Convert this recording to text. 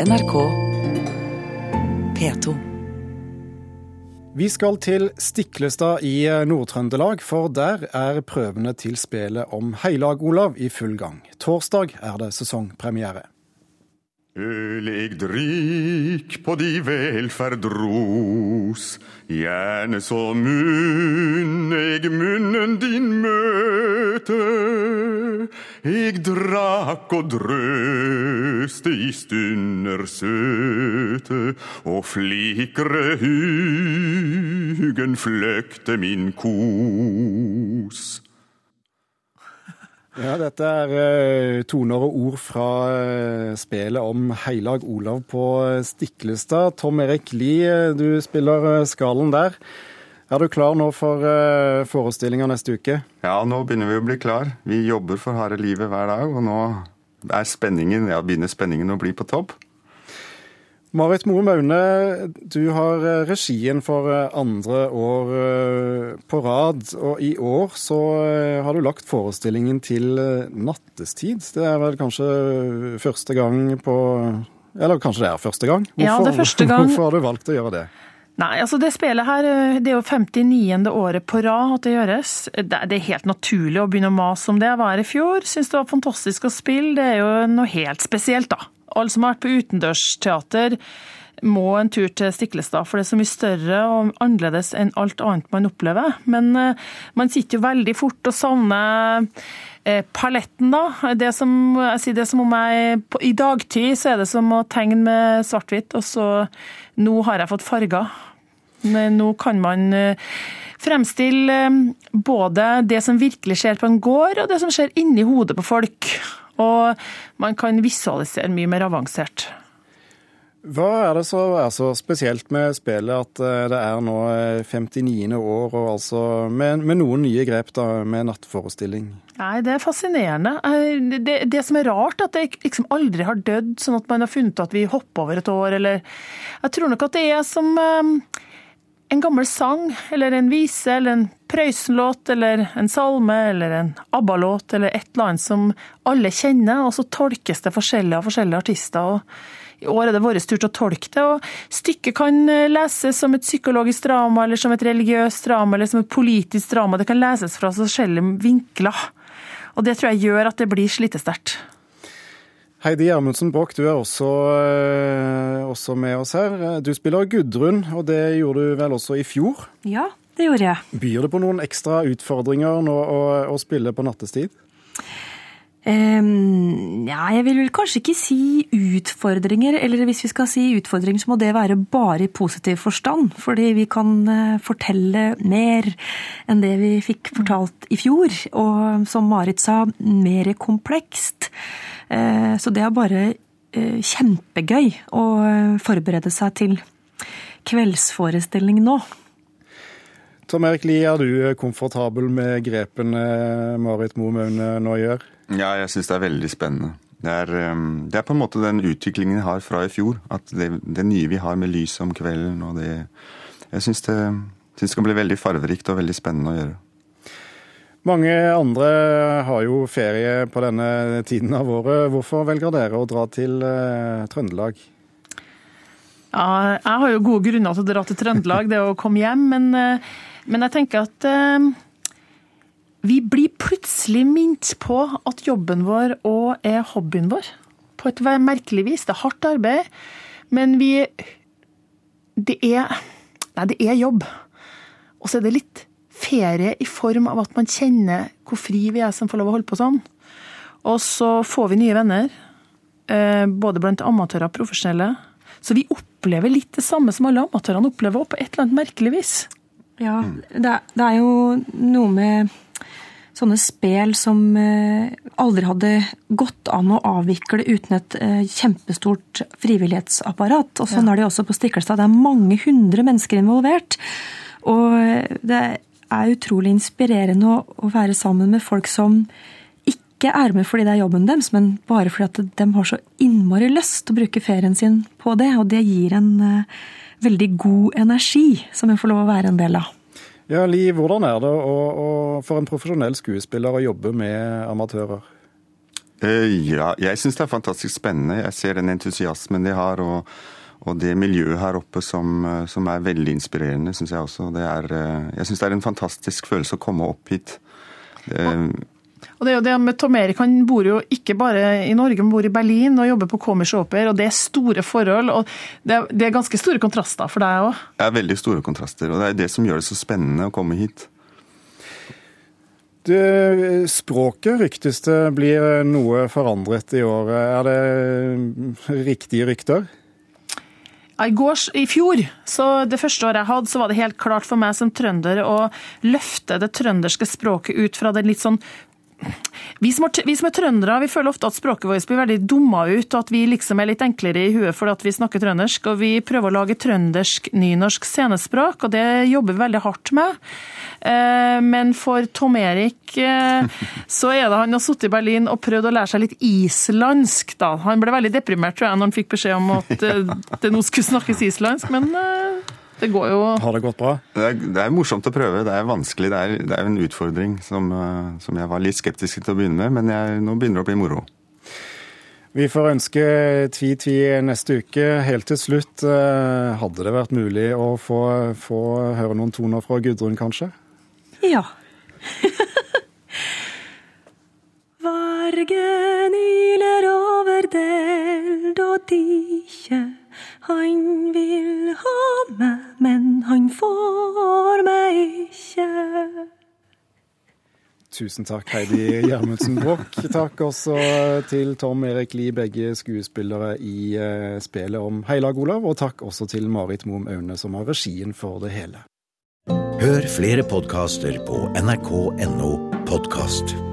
NRK P2. Vi skal til Stiklestad i Nord-Trøndelag, for der er prøvene til spelet om Heilag-Olav i full gang. Torsdag er det sesongpremiere. Øl eg drikk på di velferd ros, gjerne så munn eg munnen din møte. Eg drakk og drøste i stunder søte, og flikre hugen fløkte min kos. Ja, dette er eh, toner og ord fra eh, spelet om Heilag Olav på Stiklestad. Tom Erik Lie, du spiller eh, Skalen der. Er du klar nå for forestillinga neste uke? Ja, nå begynner vi å bli klar. Vi jobber for harde livet hver dag, og nå er spenningen, ja, begynner spenningen å bli på topp. Marit Moe Maune, du har eh, regien for eh, andre år eh, på rad. Og i år så har du lagt forestillingen til nattestid. Det er vel kanskje første gang på Eller kanskje det er første gang? Hvorfor, ja, det er første gang. Hvorfor har du valgt å gjøre det? Nei, altså Det spillet her, det er jo 59. året på rad at det gjøres. Det er helt naturlig å begynne å mase om det. Jeg var i fjor, syns det var fantastisk å spille. Det er jo noe helt spesielt, da. Alle som har vært på utendørsteater, må en tur til Stiklestad, for det er så mye større og annerledes enn alt annet man opplever. Men uh, man sitter jo veldig fort og savner uh, paletten, da. Det som, jeg sier det som om jeg I dagtid så er det som å tegne med svart-hvitt, og så Nå har jeg fått farger. Men nå kan man uh, fremstille både det som virkelig skjer på en gård, og det som skjer inni hodet på folk. Og man kan visualisere mye mer avansert. Hva er det så er så spesielt med spillet at eh, det er nå 59. Eh, år, og altså med, med noen nye grep da, med nattforestilling? Nei, Det er fascinerende. Eh, det, det, som er rart, at det liksom aldri har dødd, sånn at man har funnet at vi hopper over et år, eller Jeg tror nok at det er som en gammel sang, eller en vise, eller en Prøysen-låt, eller en salme, eller en ABBA-låt, eller et eller annet som alle kjenner, og så tolkes det forskjellig av forskjellige artister. og I år er det vår tur til å tolke det. og Stykket kan leses som et psykologisk drama, eller som et religiøst drama, eller som et politisk drama. Det kan leses fra forskjellige vinkler. Og Det tror jeg gjør at det blir slitesterkt. Heidi Gjermundsen Broch, du er også, eh, også, med oss her. Du spiller Gudrun, og det gjorde du vel også i fjor? Ja, det gjorde jeg. Byr det på noen ekstra utfordringer nå å, å spille på nattestid? Um, ja, jeg vil kanskje ikke si utfordringer, eller hvis vi skal si utfordringer, så må det være bare i positiv forstand. Fordi vi kan uh, fortelle mer enn det vi fikk fortalt i fjor. Og som Marit sa, mer komplekst. Eh, så det er bare eh, kjempegøy å eh, forberede seg til kveldsforestilling nå. Tom Erik Lie, er du komfortabel med grepene Marit Moe nå gjør? Ja, jeg syns det er veldig spennende. Det er, det er, på en måte den utviklingen jeg har fra i fjor. At det, det nye vi har med lys om kvelden og det Jeg syns det, synes det kan bli veldig farverikt og veldig spennende å gjøre. Mange andre har jo ferie på denne tiden av året. Hvorfor velger dere å dra til uh, Trøndelag? Ja, jeg har jo gode grunner til å dra til Trøndelag, det å komme hjem. Men, uh, men jeg tenker at uh, vi blir plutselig minnet på at jobben vår òg er hobbyen vår. På et merkelig vis. Det er hardt arbeid, men vi Det er Nei, det er jobb. Og så er det litt ferie i form av at man kjenner hvor fri vi er som får lov å holde på sånn. Og så får vi nye venner, eh, både blant amatører og profesjonelle. Så vi opplever litt det samme som alle amatørene opplever, på et eller annet merkelig vis. Ja, det er jo noe med sånne spel som eh, aldri hadde gått an å avvikle uten et eh, kjempestort frivillighetsapparat. Og sånn ja. er det også på Stiklestad. Det er mange hundre mennesker involvert. Og det er utrolig inspirerende å, å, være sammen med folk som ikke er med fordi det er jobben deres, men bare fordi at de har så innmari lyst til å bruke ferien sin på det. Og det gir en uh, veldig god energi som en får lov å være en del av. Ja, Liv, hvordan er det å, å, for en profesjonell skuespiller å jobbe med amatører? Ja, jeg syns det er fantastisk spennende. Jeg ser den entusiasmen de har. og og det miljøet her oppe som, som er veldig inspirerende, syns jeg også. Er, jeg syns det er en fantastisk følelse å komme opp hit. Og det er jo det med Tom Erik, Han bor jo ikke bare i Norge, han bor i Berlin og jobber på Commerce Oper. og Det er store forhold. og Det er, det er ganske store kontraster for deg òg? Det er veldig store kontraster. og Det er det som gjør det så spennende å komme hit. Det, språket ryktes det blir noe forandret i år. Er det riktige rykter? I, går, I fjor, så det første året jeg hadde, så var det helt klart for meg som trønder å løfte det trønderske språket ut fra det litt sånn vi som, er, vi som, er, trøndere, vi føler ofte at språket vårt blir veldig dumma ut, og at vi liksom er litt enklere i huet fordi vi snakker trøndersk. Og vi prøver å lage trøndersk-nynorsk scenespråk, og det jobber vi veldig hardt med. Eh, men for Tom Erik eh, så er det han har sittet i Berlin og prøvd å lære seg litt islandsk, da. Han ble veldig deprimert, tror jeg, når han fikk beskjed om at eh, det nå skulle snakkes islandsk, men det går jo Har det gått bra? Det er, det er, morsomt å prøve. Det er vanskelig. Det er, det er en utfordring som, eh, som, jeg var litt skeptisk til å begynne med, men jeg, nå begynner det å bli moro. Vi får ønske Tvi-Tvi neste uke. Helt til slutt, eh, hadde det vært mulig å få, få høre noen toner fra Gudrun, kanskje? Ja. Vargen iler over deld og dikje han vil ha meg, men han får meg ikke. Tusen takk, Heidi Gjermundsen Broch. Takk også til Tom Erik Lie, begge skuespillere i spelet om Heilag Olav. Og takk også til Marit Moum Aune, som har regien for det hele. Hør flere podkaster på nrk.no podkast.